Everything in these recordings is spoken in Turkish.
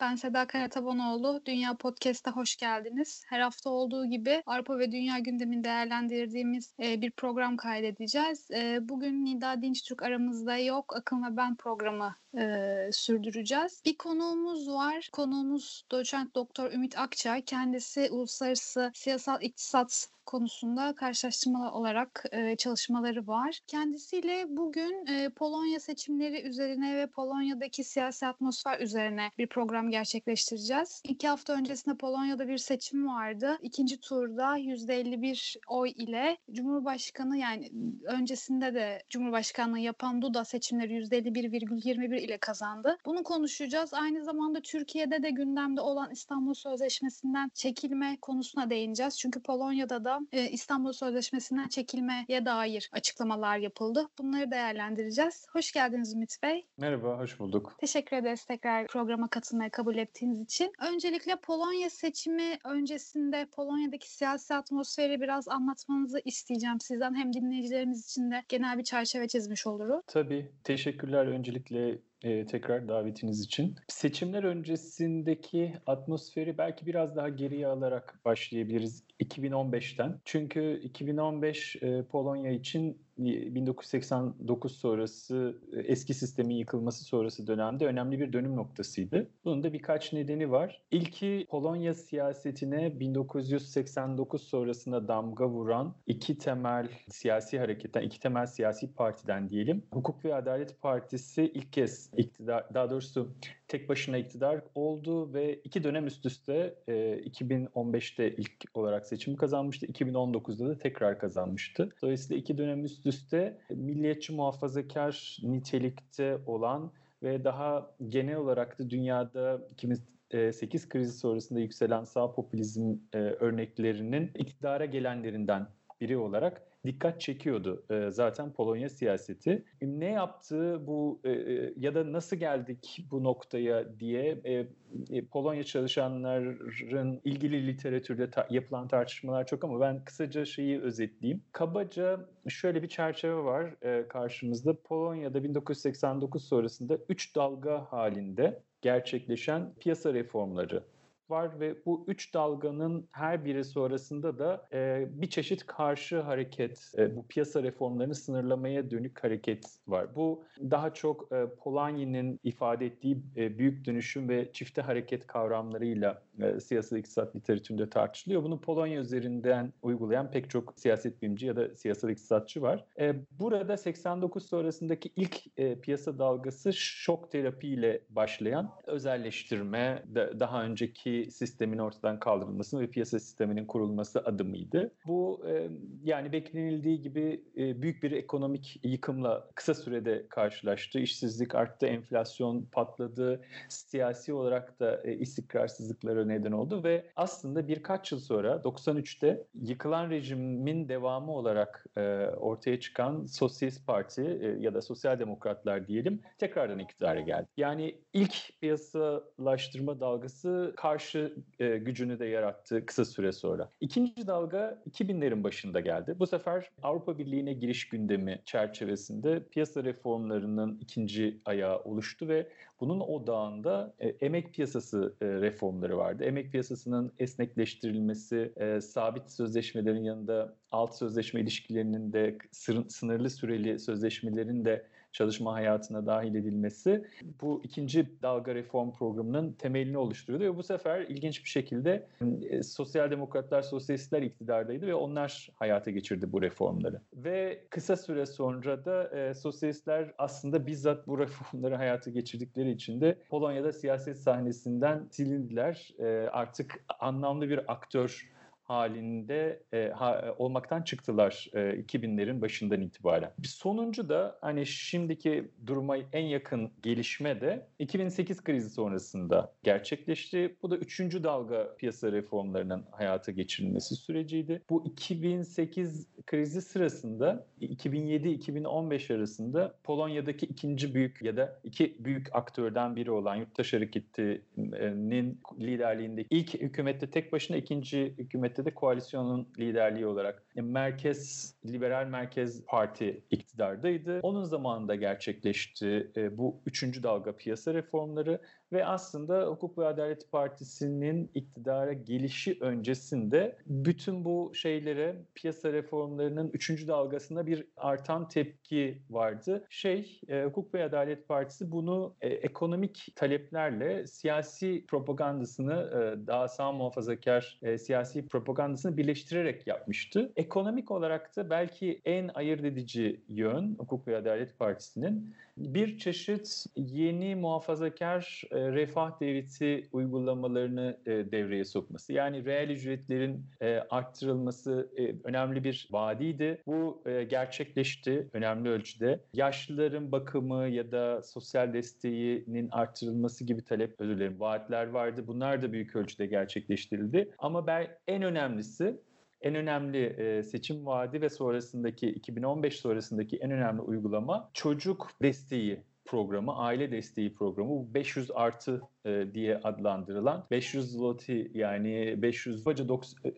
Ben Seda Karatabanoğlu. Dünya Podcast'a hoş geldiniz. Her hafta olduğu gibi Avrupa ve Dünya gündemini değerlendirdiğimiz e, bir program kaydedeceğiz. E, bugün Nida Dinçtürk aramızda yok. Akın ve ben programı e, sürdüreceğiz. Bir konuğumuz var. Konuğumuz doçent doktor Ümit Akçay. Kendisi uluslararası siyasal iktisat konusunda karşılaştırmalı olarak e, çalışmaları var. Kendisiyle bugün e, Polonya seçimleri üzerine ve Polonya'daki siyasi atmosfer üzerine bir program gerçekleştireceğiz. İki hafta öncesinde Polonya'da bir seçim vardı. İkinci turda %51 oy ile Cumhurbaşkanı yani öncesinde de Cumhurbaşkanlığı yapan Duda seçimleri %51,21 ile kazandı. Bunu konuşacağız. Aynı zamanda Türkiye'de de gündemde olan İstanbul Sözleşmesi'nden çekilme konusuna değineceğiz. Çünkü Polonya'da da e, İstanbul Sözleşmesi'nden çekilmeye dair açıklamalar yapıldı. Bunları değerlendireceğiz. Hoş geldiniz Ümit Bey. Merhaba, hoş bulduk. Teşekkür ederiz tekrar programa katılmaya kabul ettiğiniz için. Öncelikle Polonya seçimi öncesinde Polonya'daki siyasi atmosferi biraz anlatmanızı isteyeceğim sizden. Hem dinleyicilerimiz için de genel bir çerçeve çizmiş oluruz. Tabii, teşekkürler öncelikle e, tekrar davetiniz için. Seçimler öncesindeki atmosferi belki biraz daha geriye alarak başlayabiliriz 2015'ten. Çünkü 2015 e, Polonya için 1989 sonrası e, eski sistemin yıkılması sonrası dönemde önemli bir dönüm noktasıydı. Bunun da birkaç nedeni var. İlki Polonya siyasetine 1989 sonrasında damga vuran iki temel siyasi hareketten, iki temel siyasi partiden diyelim. Hukuk ve Adalet Partisi ilk kez iktidar, daha doğrusu tek başına iktidar oldu ve iki dönem üst üste e, 2015'te ilk olarak seçimi kazanmıştı. 2019'da da tekrar kazanmıştı. Dolayısıyla iki dönem üst üste milliyetçi muhafazakar nitelikte olan ve daha genel olarak da dünyada 2008 krizi sonrasında yükselen sağ popülizm e, örneklerinin iktidara gelenlerinden biri olarak dikkat çekiyordu e, zaten Polonya siyaseti. Ne yaptı bu e, ya da nasıl geldik bu noktaya diye e, e, Polonya çalışanların ilgili literatürde ta- yapılan tartışmalar çok ama ben kısaca şeyi özetleyeyim. Kabaca şöyle bir çerçeve var e, karşımızda. Polonya'da 1989 sonrasında 3 dalga halinde gerçekleşen piyasa reformları var ve bu üç dalganın her biri sonrasında da e, bir çeşit karşı hareket, e, bu piyasa reformlarını sınırlamaya dönük hareket var. Bu daha çok e, Polanyi'nin ifade ettiği e, büyük dönüşüm ve çifte hareket kavramlarıyla e, siyasal iktisat literatüründe tartışılıyor. Bunu Polonya üzerinden uygulayan pek çok siyaset bilimci ya da siyasal iktisatçı var. E, burada 89 sonrasındaki ilk e, piyasa dalgası şok terapi ile başlayan özelleştirme, de, daha önceki sistemin ortadan kaldırılması ve piyasa sisteminin kurulması adımıydı. Bu e, yani beklenildiği gibi e, büyük bir ekonomik yıkımla kısa sürede karşılaştı. İşsizlik arttı, enflasyon patladı, siyasi olarak da e, istikrarsızlıklara neden oldu ve aslında birkaç yıl sonra 93'te yıkılan rejimin devamı olarak ortaya çıkan Sosyalist Parti ya da Sosyal Demokratlar diyelim tekrardan iktidara geldi. Yani ilk piyasalaştırma dalgası karşı e, gücünü de yarattı kısa süre sonra. İkinci dalga 2000'lerin başında geldi. Bu sefer Avrupa Birliği'ne giriş gündemi çerçevesinde piyasa reformlarının ikinci ayağı oluştu ve bunun odağında e, emek piyasası e, reformları vardı. Emek piyasasının esnekleştirilmesi, e, sabit sözleşmelerin yanında alt sözleşme ilişkilerinin de sınırlı süreli sözleşmelerin de çalışma hayatına dahil edilmesi bu ikinci dalga reform programının temelini oluşturuyordu ve bu sefer ilginç bir şekilde e, sosyal demokratlar, sosyalistler iktidardaydı ve onlar hayata geçirdi bu reformları. Ve kısa süre sonra da e, sosyalistler aslında bizzat bu reformları hayata geçirdikleri için de Polonya'da siyaset sahnesinden silindiler. E, artık anlamlı bir aktör halinde e, ha, olmaktan çıktılar e, 2000'lerin başından itibaren. Bir sonuncu da hani şimdiki duruma en yakın gelişme de 2008 krizi sonrasında gerçekleşti. Bu da üçüncü dalga piyasa reformlarının hayata geçirilmesi süreciydi. Bu 2008 krizi sırasında 2007-2015 arasında Polonya'daki ikinci büyük ya da iki büyük aktörden biri olan Yurttaş Hareketi'nin liderliğindeki ilk hükümette tek başına ikinci hükümette de koalisyonun liderliği olarak merkez liberal merkez parti iktidardaydı. Onun zamanında gerçekleşti e, bu üçüncü dalga piyasa reformları ve aslında Hukuk ve Adalet Partisi'nin iktidara gelişi öncesinde bütün bu şeylere piyasa reformlarının üçüncü dalgasında bir artan tepki vardı. Şey, e, Hukuk ve Adalet Partisi bunu e, ekonomik taleplerle siyasi propagandasını e, daha sağ muhafazakar e, siyasi propagandasını birleştirerek yapmıştı. Ekonomik olarak da belki en ayırt edici yön Hukuk ve Adalet Partisi'nin bir çeşit yeni muhafazakar e, refah devleti uygulamalarını e, devreye sokması. Yani reel ücretlerin e, arttırılması e, önemli bir vaadiydi. Bu e, gerçekleşti önemli ölçüde. Yaşlıların bakımı ya da sosyal desteğinin arttırılması gibi talep, özür dilerim, vaatler vardı. Bunlar da büyük ölçüde gerçekleştirildi. Ama ben en önemlisi en önemli e, seçim vaadi ve sonrasındaki 2015 sonrasındaki en önemli uygulama çocuk desteği programı, aile desteği programı. Bu 500 artı e, diye adlandırılan 500 zloty yani 500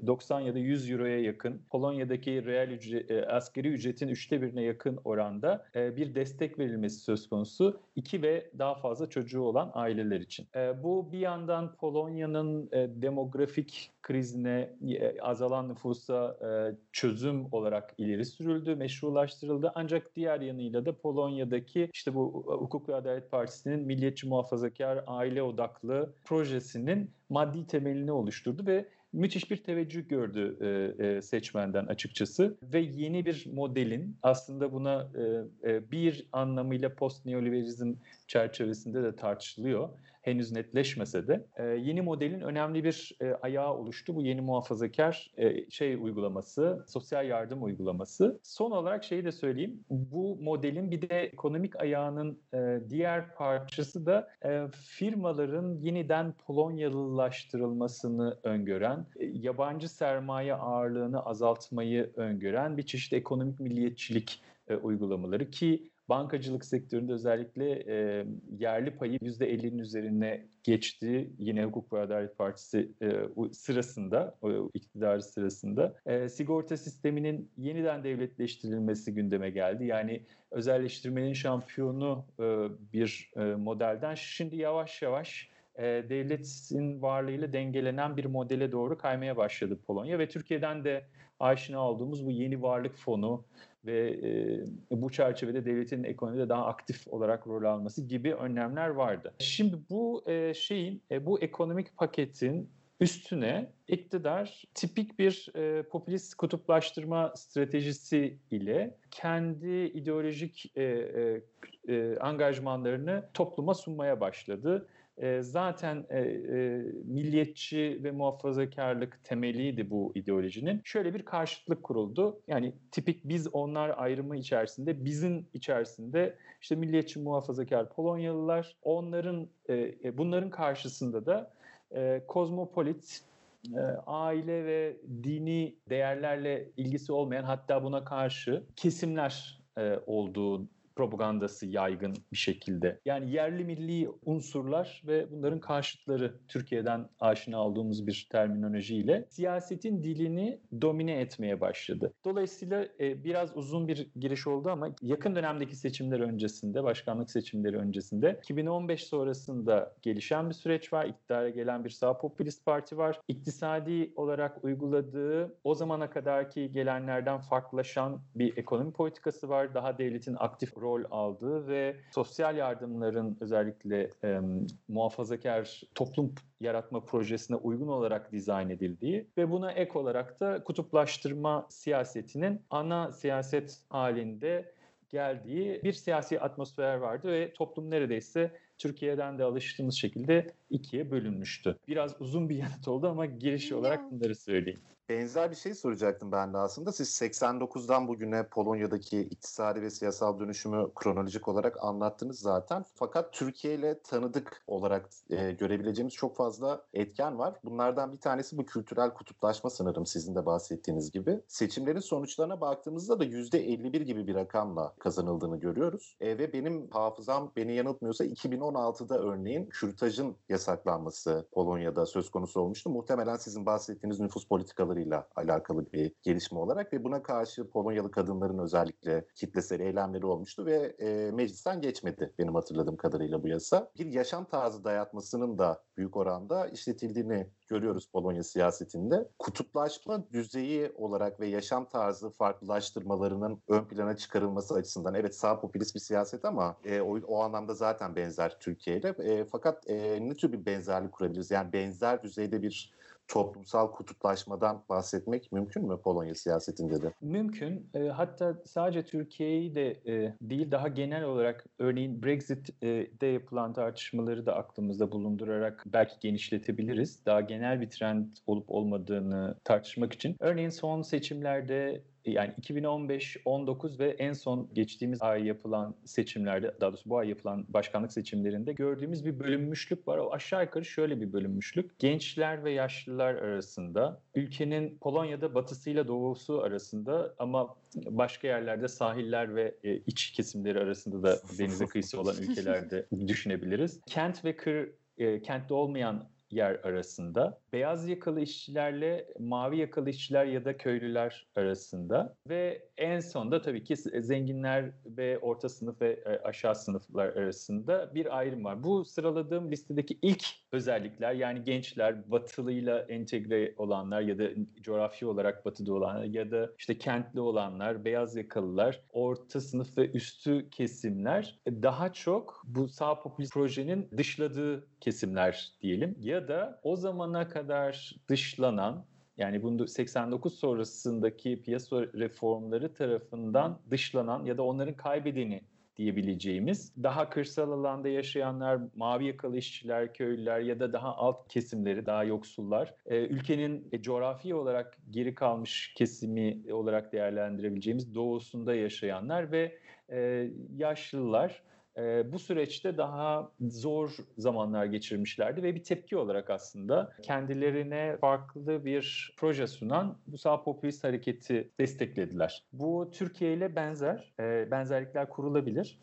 90 ya da 100 euroya yakın Polonya'daki reel ücret, e, askeri ücretin üçte birine yakın oranda e, bir destek verilmesi söz konusu. iki ve daha fazla çocuğu olan aileler için. E, bu bir yandan Polonya'nın e, demografik krizine, e, azalan nüfusa e, çözüm olarak ileri sürüldü, meşrulaştırıldı. Ancak diğer yanıyla da Polonya'daki işte bu Hukuk ve Adalet Partisi'nin milliyetçi muhafazakar aile odaklı projesinin maddi temelini oluşturdu ve müthiş bir teveccüh gördü e, e, seçmenden açıkçası. Ve yeni bir modelin aslında buna e, e, bir anlamıyla post neoliberalizm çerçevesinde de tartışılıyor henüz netleşmese de e, yeni modelin önemli bir e, ayağı oluştu. Bu yeni muhafazakar e, şey uygulaması, sosyal yardım uygulaması. Son olarak şeyi de söyleyeyim. Bu modelin bir de ekonomik ayağının e, diğer parçası da e, firmaların yeniden Polonyalılaştırılmasını öngören, e, yabancı sermaye ağırlığını azaltmayı öngören bir çeşit ekonomik milliyetçilik e, uygulamaları ki bankacılık sektöründe özellikle e, yerli payı %50'nin üzerine geçti. Yine Hukuk ve Adalet Partisi e, sırasında, o iktidarı sırasında. E, sigorta sisteminin yeniden devletleştirilmesi gündeme geldi. Yani özelleştirmenin şampiyonu e, bir e, modelden şimdi yavaş yavaş devletin varlığıyla dengelenen bir modele doğru kaymaya başladı Polonya ve Türkiye'den de aşina olduğumuz bu yeni varlık fonu ve e, bu çerçevede devletin ekonomide daha aktif olarak rol alması gibi önlemler vardı. Şimdi bu e, şeyin, e, bu ekonomik paketin üstüne iktidar tipik bir e, popülist kutuplaştırma stratejisi ile kendi ideolojik e, e, e, angajmanlarını topluma sunmaya başladı zaten milliyetçi ve muhafazakarlık temeliydi bu ideolojinin. Şöyle bir karşıtlık kuruldu. Yani tipik biz onlar ayrımı içerisinde, bizim içerisinde işte milliyetçi muhafazakar Polonyalılar, onların e, bunların karşısında da kozmopolit aile ve dini değerlerle ilgisi olmayan hatta buna karşı kesimler olduğu propagandası yaygın bir şekilde. Yani yerli milli unsurlar ve bunların karşıtları Türkiye'den aşina olduğumuz bir terminolojiyle siyasetin dilini domine etmeye başladı. Dolayısıyla e, biraz uzun bir giriş oldu ama yakın dönemdeki seçimler öncesinde, başkanlık seçimleri öncesinde 2015 sonrasında gelişen bir süreç var. İktidara gelen bir sağ popülist parti var. İktisadi olarak uyguladığı o zamana kadarki gelenlerden farklılaşan bir ekonomi politikası var. Daha devletin aktif rol aldığı ve sosyal yardımların özellikle e, muhafazakar toplum yaratma projesine uygun olarak dizayn edildiği ve buna ek olarak da kutuplaştırma siyasetinin ana siyaset halinde geldiği bir siyasi atmosfer vardı ve toplum neredeyse Türkiye'den de alıştığımız şekilde ikiye bölünmüştü. Biraz uzun bir yanıt oldu ama giriş olarak bunları söyleyeyim. Benzer bir şey soracaktım ben de aslında. Siz 89'dan bugüne Polonya'daki iktisadi ve siyasal dönüşümü kronolojik olarak anlattınız zaten. Fakat Türkiye ile tanıdık olarak e, görebileceğimiz çok fazla etken var. Bunlardan bir tanesi bu kültürel kutuplaşma sanırım sizin de bahsettiğiniz gibi. Seçimlerin sonuçlarına baktığımızda da %51 gibi bir rakamla kazanıldığını görüyoruz. E, ve benim hafızam beni yanıltmıyorsa 2016'da örneğin kürtajın yasaklanması Polonya'da söz konusu olmuştu. Muhtemelen sizin bahsettiğiniz nüfus politikaları politikalarıyla alakalı bir gelişme olarak ve buna karşı Polonyalı kadınların özellikle kitlesel eylemleri olmuştu ve e, meclisten geçmedi benim hatırladığım kadarıyla bu yasa. Bir yaşam tarzı dayatmasının da büyük oranda işletildiğini görüyoruz Polonya siyasetinde. Kutuplaşma düzeyi olarak ve yaşam tarzı farklılaştırmalarının ön plana çıkarılması açısından evet sağ popülist bir siyaset ama e, o, o anlamda zaten benzer Türkiye ile. E, fakat e, ne tür bir benzerlik kurabiliriz? Yani benzer düzeyde bir toplumsal kutuplaşmadan bahsetmek mümkün mü Polonya siyasetinde de? Mümkün. E, hatta sadece Türkiye'yi de e, değil daha genel olarak örneğin Brexit'de yapılan tartışmaları da aklımızda bulundurarak belki genişletebiliriz. Daha genel bir trend olup olmadığını tartışmak için. Örneğin son seçimlerde yani 2015, 19 ve en son geçtiğimiz ay yapılan seçimlerde, daha doğrusu bu ay yapılan başkanlık seçimlerinde gördüğümüz bir bölünmüşlük var. O aşağı yukarı şöyle bir bölünmüşlük. Gençler ve yaşlılar arasında, ülkenin Polonya'da batısıyla doğusu arasında ama başka yerlerde sahiller ve e, iç kesimleri arasında da denize kıyısı olan ülkelerde düşünebiliriz. Kent ve kır e, kentte olmayan yer arasında, beyaz yakalı işçilerle mavi yakalı işçiler ya da köylüler arasında. Ve en sonda tabii ki zenginler ve orta sınıf ve e, aşağı sınıflar arasında bir ayrım var. Bu sıraladığım listedeki ilk özellikler yani gençler, batılıyla entegre olanlar ya da coğrafi olarak batıda olanlar ya da işte kentli olanlar, beyaz yakalılar, orta sınıf ve üstü kesimler daha çok bu sağ popülist projenin dışladığı kesimler diyelim. Ya da o zamana kadar dışlanan yani bunu 89 sonrasındaki piyasa reformları tarafından dışlanan ya da onların kaybedeni diyebileceğimiz daha kırsal alanda yaşayanlar, mavi yakalı işçiler, köylüler ya da daha alt kesimleri, daha yoksullar, e, ülkenin e, coğrafi olarak geri kalmış kesimi olarak değerlendirebileceğimiz doğusunda yaşayanlar ve e, yaşlılar e, bu süreçte daha zor zamanlar geçirmişlerdi ve bir tepki olarak aslında kendilerine farklı bir proje sunan bu sağ popülist hareketi desteklediler. Bu Türkiye ile benzer, e, benzerlikler kurulabilir.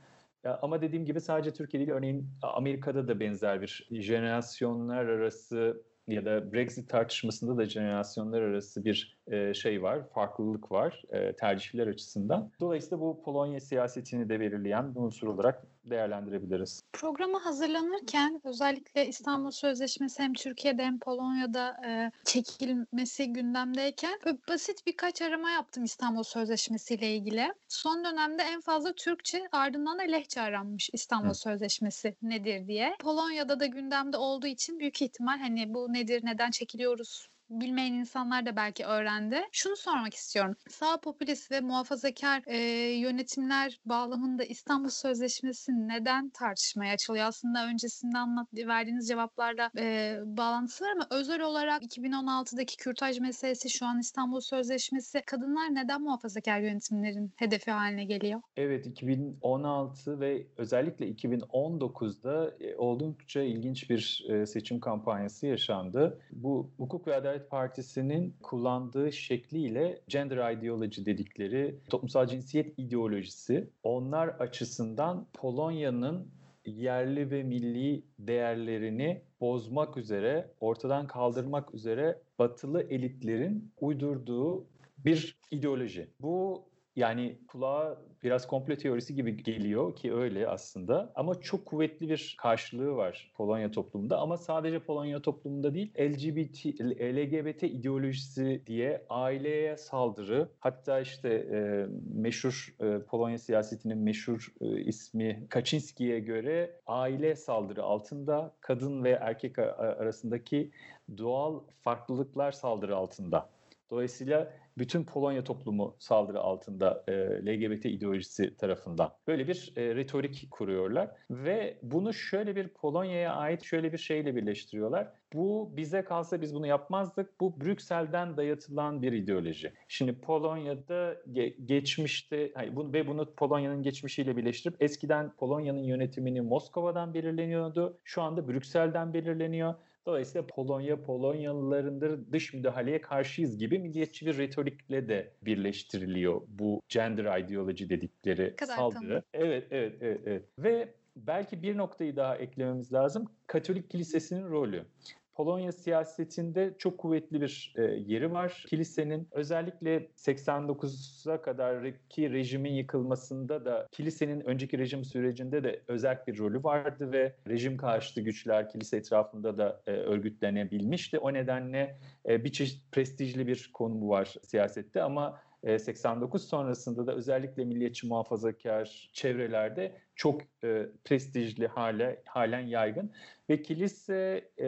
Ama dediğim gibi sadece Türkiye değil, örneğin Amerika'da da benzer bir jenerasyonlar arası ya da Brexit tartışmasında da jenerasyonlar arası bir e, şey var, farklılık var e, tercihler açısından. Dolayısıyla bu Polonya siyasetini de belirleyen bir unsur olarak değerlendirebiliriz. Programa hazırlanırken özellikle İstanbul Sözleşmesi hem Türkiye'de hem Polonya'da e, çekilmesi gündemdeyken basit birkaç arama yaptım İstanbul Sözleşmesi ile ilgili. Son dönemde en fazla Türkçe ardından da lehçe aranmış İstanbul Hı. Sözleşmesi nedir diye. Polonya'da da gündemde olduğu için büyük ihtimal hani bu nedir, neden çekiliyoruz bilmeyen insanlar da belki öğrendi. Şunu sormak istiyorum. Sağ popülist ve muhafazakar e, yönetimler bağlamında İstanbul Sözleşmesi neden tartışmaya açılıyor? Aslında öncesinde anlat verdiğiniz cevaplarla e, bağlantısı var ama özel olarak 2016'daki kürtaj meselesi şu an İstanbul Sözleşmesi kadınlar neden muhafazakar yönetimlerin hedefi haline geliyor? Evet 2016 ve özellikle 2019'da e, oldukça ilginç bir e, seçim kampanyası yaşandı. Bu hukuk ve adalet Partisi'nin kullandığı şekliyle gender ideology dedikleri toplumsal cinsiyet ideolojisi onlar açısından Polonya'nın yerli ve milli değerlerini bozmak üzere, ortadan kaldırmak üzere batılı elitlerin uydurduğu bir ideoloji. Bu yani kulağa biraz komplo teorisi gibi geliyor ki öyle aslında. Ama çok kuvvetli bir karşılığı var Polonya toplumunda. Ama sadece Polonya toplumunda değil LGBT, LGBT ideolojisi diye aileye saldırı. Hatta işte e, meşhur e, Polonya siyasetinin meşhur e, ismi Kaczynski'ye göre aile saldırı altında kadın ve erkek arasındaki doğal farklılıklar saldırı altında Dolayısıyla bütün Polonya toplumu saldırı altında e, LGBT ideolojisi tarafından. Böyle bir e, retorik kuruyorlar ve bunu şöyle bir Polonya'ya ait şöyle bir şeyle birleştiriyorlar. Bu bize kalsa biz bunu yapmazdık. Bu Brüksel'den dayatılan bir ideoloji. Şimdi Polonya'da ge- geçmişte hayır, bu, ve bunu Polonya'nın geçmişiyle birleştirip eskiden Polonya'nın yönetimini Moskova'dan belirleniyordu. Şu anda Brüksel'den belirleniyor. Dolayısıyla Polonya, Polonyalılarındır dış müdahaleye karşıyız gibi milliyetçi bir retorikle de birleştiriliyor bu gender ideoloji dedikleri kadar saldırı. tanıdık. Evet, evet, evet, evet. Ve belki bir noktayı daha eklememiz lazım. Katolik kilisesinin rolü. Polonya siyasetinde çok kuvvetli bir e, yeri var. Kilisenin özellikle 89'a kadarki rejimin yıkılmasında da kilisenin önceki rejim sürecinde de özel bir rolü vardı ve rejim karşıtı güçler kilise etrafında da e, örgütlenebilmişti. O nedenle e, bir çeşit prestijli bir konumu var siyasette ama e, 89 sonrasında da özellikle milliyetçi muhafazakar çevrelerde çok e, prestijli hale halen yaygın ve kilise e,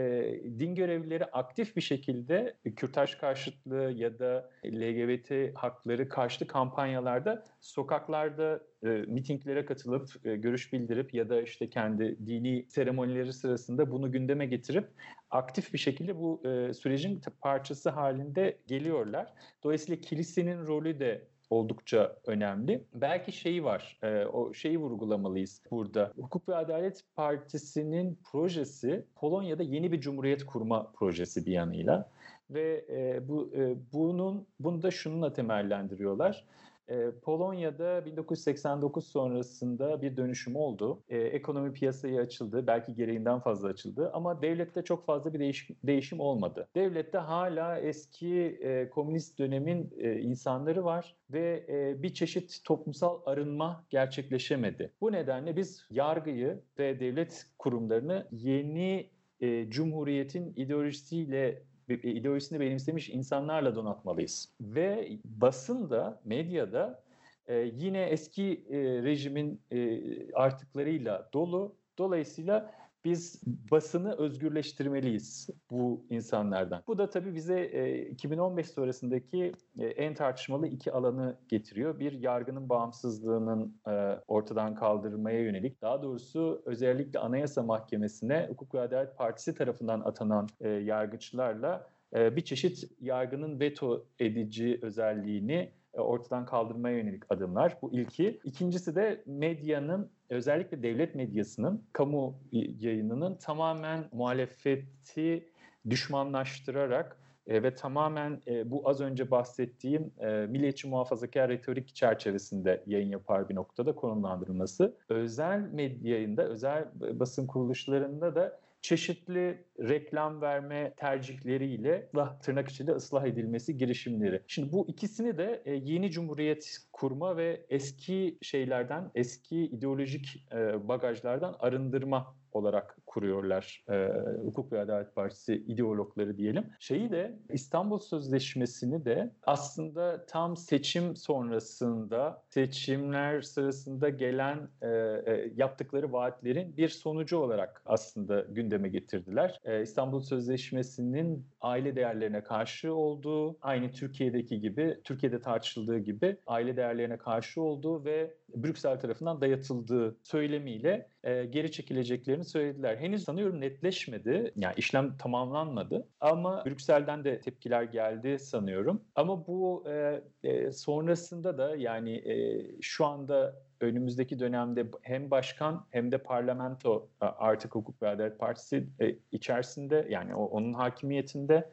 din görevlileri aktif bir şekilde kürtaj karşıtlığı ya da LGBT hakları karşıtı kampanyalarda sokaklarda e, mitinglere katılıp e, görüş bildirip ya da işte kendi dini seremonileri sırasında bunu gündeme getirip aktif bir şekilde bu e, sürecin parçası halinde geliyorlar. Dolayısıyla kilisenin rolü de oldukça önemli. Belki şeyi var, e, o şeyi vurgulamalıyız burada. Hukuk ve Adalet Partisi'nin projesi Polonya'da yeni bir cumhuriyet kurma projesi bir yanıyla ve e, bu e, bunun bunu da şununla temellendiriyorlar. E, Polonya'da 1989 sonrasında bir dönüşüm oldu. E, ekonomi piyasaya açıldı. Belki gereğinden fazla açıldı. Ama devlette çok fazla bir değiş, değişim olmadı. Devlette hala eski e, komünist dönemin e, insanları var ve e, bir çeşit toplumsal arınma gerçekleşemedi. Bu nedenle biz yargıyı ve devlet kurumlarını yeni e, cumhuriyetin ideolojisiyle ideolojisini benimsemiş insanlarla donatmalıyız. Ve basında, medyada e, yine eski e, rejimin e, artıklarıyla dolu. Dolayısıyla biz basını özgürleştirmeliyiz bu insanlardan. Bu da tabii bize e, 2015 sonrasındaki e, en tartışmalı iki alanı getiriyor. Bir yargının bağımsızlığının e, ortadan kaldırmaya yönelik, daha doğrusu özellikle Anayasa Mahkemesi'ne Hukuk ve Adalet Partisi tarafından atanan e, yargıçlarla e, bir çeşit yargının veto edici özelliğini e, ortadan kaldırmaya yönelik adımlar. Bu ilki. İkincisi de medyanın özellikle devlet medyasının, kamu yayınının tamamen muhalefeti düşmanlaştırarak e, ve tamamen e, bu az önce bahsettiğim e, milliyetçi muhafazakar retorik çerçevesinde yayın yapar bir noktada konumlandırılması. Özel medyayında, özel basın kuruluşlarında da çeşitli reklam verme tercihleriyle tırnak içinde ıslah edilmesi girişimleri. Şimdi bu ikisini de e, yeni cumhuriyet kurma ve eski şeylerden, eski ideolojik e, bagajlardan arındırma olarak kuruyorlar e, Hukuk ve Adalet Partisi ideologları diyelim. Şeyi de İstanbul Sözleşmesi'ni de aslında tam seçim sonrasında seçimler sırasında gelen e, e, yaptıkları vaatlerin bir sonucu olarak aslında gündeme getirdiler. E, İstanbul Sözleşmesi'nin aile değerlerine karşı olduğu, aynı Türkiye'deki gibi, Türkiye'de tartışıldığı gibi aile değerlerine karşı olduğu ve Brüksel tarafından dayatıldığı söylemiyle e, geri çekileceklerini söylediler. Henüz sanıyorum netleşmedi. Yani işlem tamamlanmadı. Ama Brüksel'den de tepkiler geldi sanıyorum. Ama bu e, e, sonrasında da yani e, şu anda önümüzdeki dönemde hem başkan hem de parlamento artık Hukuk ve Adalet Partisi e, içerisinde yani onun hakimiyetinde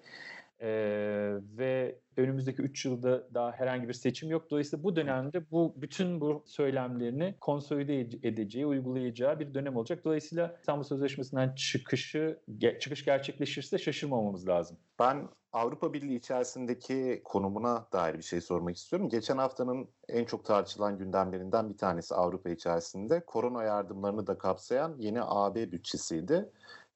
e, ve önümüzdeki 3 yılda daha herhangi bir seçim yok. Dolayısıyla bu dönemde bu bütün bu söylemlerini konsolide edeceği, uygulayacağı bir dönem olacak. Dolayısıyla İstanbul Sözleşmesi'nden çıkışı çıkış gerçekleşirse şaşırmamamız lazım. Ben Avrupa Birliği içerisindeki konumuna dair bir şey sormak istiyorum. Geçen haftanın en çok tartışılan gündemlerinden bir tanesi Avrupa içerisinde korona yardımlarını da kapsayan yeni AB bütçesiydi.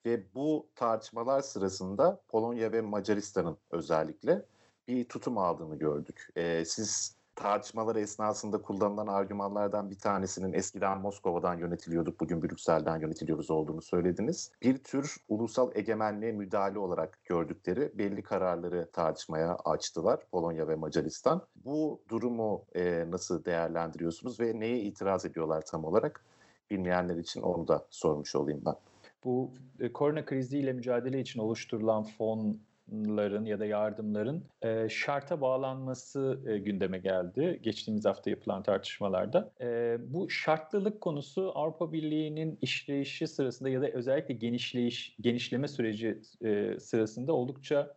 Ve bu tartışmalar sırasında Polonya ve Macaristan'ın özellikle bir tutum aldığını gördük. Ee, siz tartışmalar esnasında kullanılan argümanlardan bir tanesinin eskiden Moskova'dan yönetiliyorduk, bugün Brüksel'den yönetiliyoruz olduğunu söylediniz. Bir tür ulusal egemenliğe müdahale olarak gördükleri belli kararları tartışmaya açtılar Polonya ve Macaristan. Bu durumu e, nasıl değerlendiriyorsunuz ve neye itiraz ediyorlar tam olarak? Bilmeyenler için onu da sormuş olayım ben. Bu e, korona kriziyle mücadele için oluşturulan fon yardımların ya da yardımların e, şarta bağlanması e, gündeme geldi geçtiğimiz hafta yapılan tartışmalarda. E, bu şartlılık konusu Avrupa Birliği'nin işleyişi sırasında ya da özellikle genişleyiş genişleme süreci e, sırasında oldukça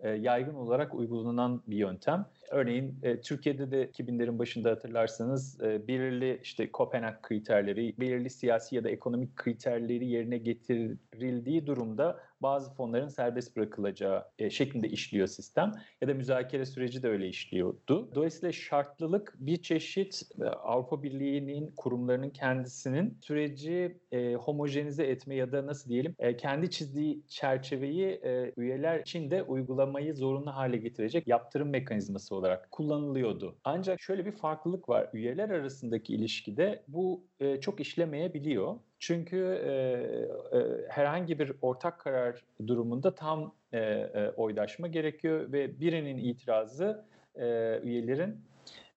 e, yaygın olarak uygulanan bir yöntem. Örneğin e, Türkiye'de de 2000'lerin başında hatırlarsanız e, belirli işte Kopenhag kriterleri, belirli siyasi ya da ekonomik kriterleri yerine getirildiği durumda bazı fonların serbest bırakılacağı e, şeklinde işliyor sistem ya da müzakere süreci de öyle işliyordu. Dolayısıyla şartlılık bir çeşit e, Avrupa Birliği'nin kurumlarının kendisinin süreci e, homojenize etme ya da nasıl diyelim e, kendi çizdiği çerçeveyi e, üyeler için de uygulamayı zorunlu hale getirecek yaptırım mekanizması olarak kullanılıyordu. Ancak şöyle bir farklılık var. Üyeler arasındaki ilişkide bu e, çok işlemeyebiliyor. Çünkü e, e, herhangi bir ortak karar durumunda tam e, e, oydaşma gerekiyor ve birinin itirazı e, üyelerin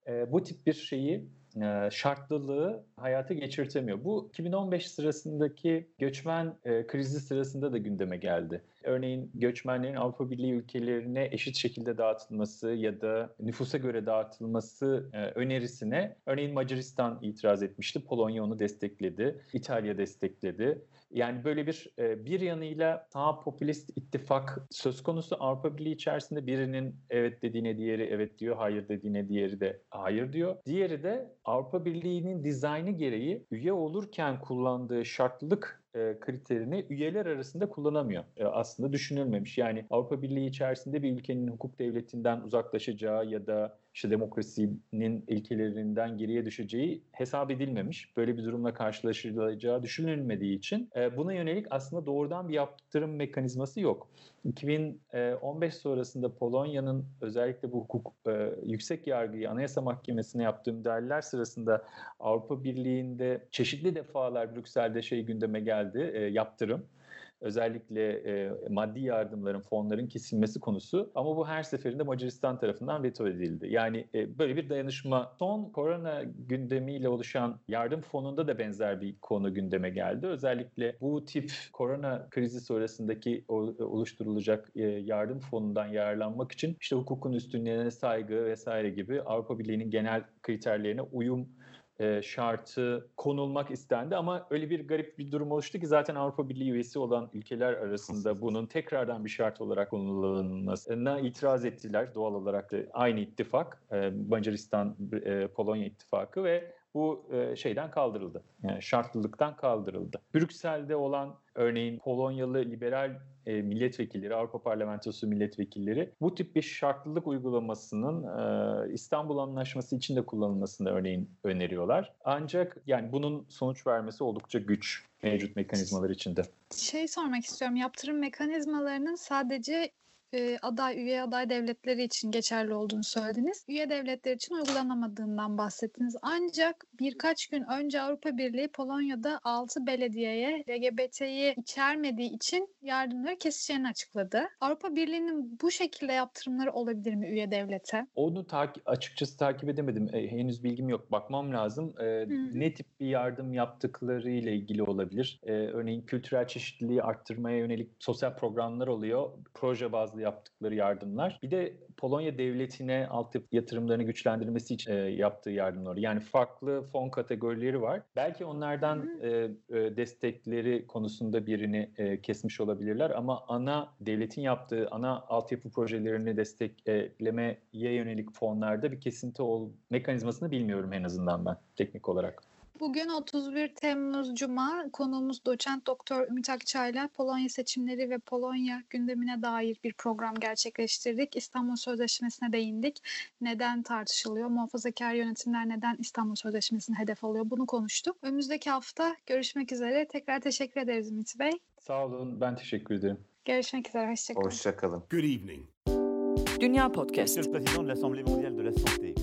e, bu tip bir şeyi e, şartlılığı hayata geçirtemiyor. Bu 2015 sırasındaki göçmen e, krizi sırasında da gündeme geldi. Örneğin göçmenlerin Avrupa Birliği ülkelerine eşit şekilde dağıtılması ya da nüfusa göre dağıtılması e, önerisine örneğin Macaristan itiraz etmişti. Polonya onu destekledi. İtalya destekledi. Yani böyle bir e, bir yanıyla sağ popülist ittifak söz konusu Avrupa Birliği içerisinde birinin evet dediğine diğeri evet diyor, hayır dediğine diğeri de hayır diyor. Diğeri de Avrupa Birliği'nin dizaynı gereği üye olurken kullandığı şartlılık e, kriterini üyeler arasında kullanamıyor. E, aslında düşünülmemiş. Yani Avrupa Birliği içerisinde bir ülkenin hukuk devletinden uzaklaşacağı ya da işte demokrasinin ilkelerinden geriye düşeceği hesap edilmemiş. Böyle bir durumla karşılaşılacağı düşünülmediği için e, buna yönelik aslında doğrudan bir yaptırım mekanizması yok. 2015 sonrasında Polonya'nın özellikle bu hukuk e, yüksek yargıyı Anayasa Mahkemesi'ne yaptığı müdahaleler sırasında Avrupa Birliği'nde çeşitli defalar Brüksel'de şey gündeme geldi, e, yaptırım özellikle e, maddi yardımların, fonların kesilmesi konusu ama bu her seferinde Macaristan tarafından veto edildi. Yani e, böyle bir dayanışma. Son korona gündemiyle oluşan yardım fonunda da benzer bir konu gündeme geldi. Özellikle bu tip korona krizi sonrasındaki oluşturulacak e, yardım fonundan yararlanmak için işte hukukun üstünlüğüne saygı vesaire gibi Avrupa Birliği'nin genel kriterlerine uyum e, şartı konulmak istendi. Ama öyle bir garip bir durum oluştu ki zaten Avrupa Birliği üyesi olan ülkeler arasında bunun tekrardan bir şart olarak konulmasına itiraz ettiler. Doğal olarak da aynı ittifak e, Macaristan e, Polonya ittifakı ve bu e, şeyden kaldırıldı. Yani şartlılıktan kaldırıldı. Brüksel'de olan örneğin Polonyalı liberal e, milletvekilleri, Avrupa Parlamentosu milletvekilleri bu tip bir şartlılık uygulamasının e, İstanbul Anlaşması için de kullanılmasını örneğin öneriyorlar. Ancak yani bunun sonuç vermesi oldukça güç mevcut mekanizmalar içinde. Şey sormak istiyorum. Yaptırım mekanizmalarının sadece e, aday, üye aday devletleri için geçerli olduğunu söylediniz. Üye devletler için uygulanamadığından bahsettiniz. Ancak birkaç gün önce Avrupa Birliği Polonya'da 6 belediyeye LGBT'yi içermediği için yardımları keseceğini açıkladı. Avrupa Birliği'nin bu şekilde yaptırımları olabilir mi üye devlete? Onu takip, açıkçası takip edemedim. E, henüz bilgim yok. Bakmam lazım. E, ne tip bir yardım yaptıkları ile ilgili olabilir. E, örneğin kültürel çeşitliliği arttırmaya yönelik sosyal programlar oluyor. Proje bazlı yaptıkları yardımlar. Bir de Polonya devletine altyapı yatırımlarını güçlendirmesi için e, yaptığı yardımlar. Yani farklı fon kategorileri var. Belki onlardan e, e, destekleri konusunda birini e, kesmiş olabilirler ama ana devletin yaptığı ana altyapı projelerini desteklemeye yönelik fonlarda bir kesinti ol mekanizmasını bilmiyorum en azından ben teknik olarak. Bugün 31 Temmuz Cuma konuğumuz doçent doktor Ümit Akçay'la Polonya seçimleri ve Polonya gündemine dair bir program gerçekleştirdik. İstanbul Sözleşmesi'ne değindik. Neden tartışılıyor? Muhafazakar yönetimler neden İstanbul Sözleşmesi'ni hedef alıyor? Bunu konuştuk. Önümüzdeki hafta görüşmek üzere. Tekrar teşekkür ederiz Ümit Bey. Sağ olun. Ben teşekkür ederim. Görüşmek üzere. Hoşçakalın. Hoşçakalın. Good evening. Dünya Podcast.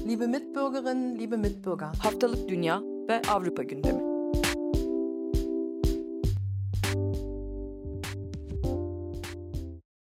Liebe Mitbürgerinnen, liebe Mitbürger. Haftalık Dünya ve Avrupa gündemi.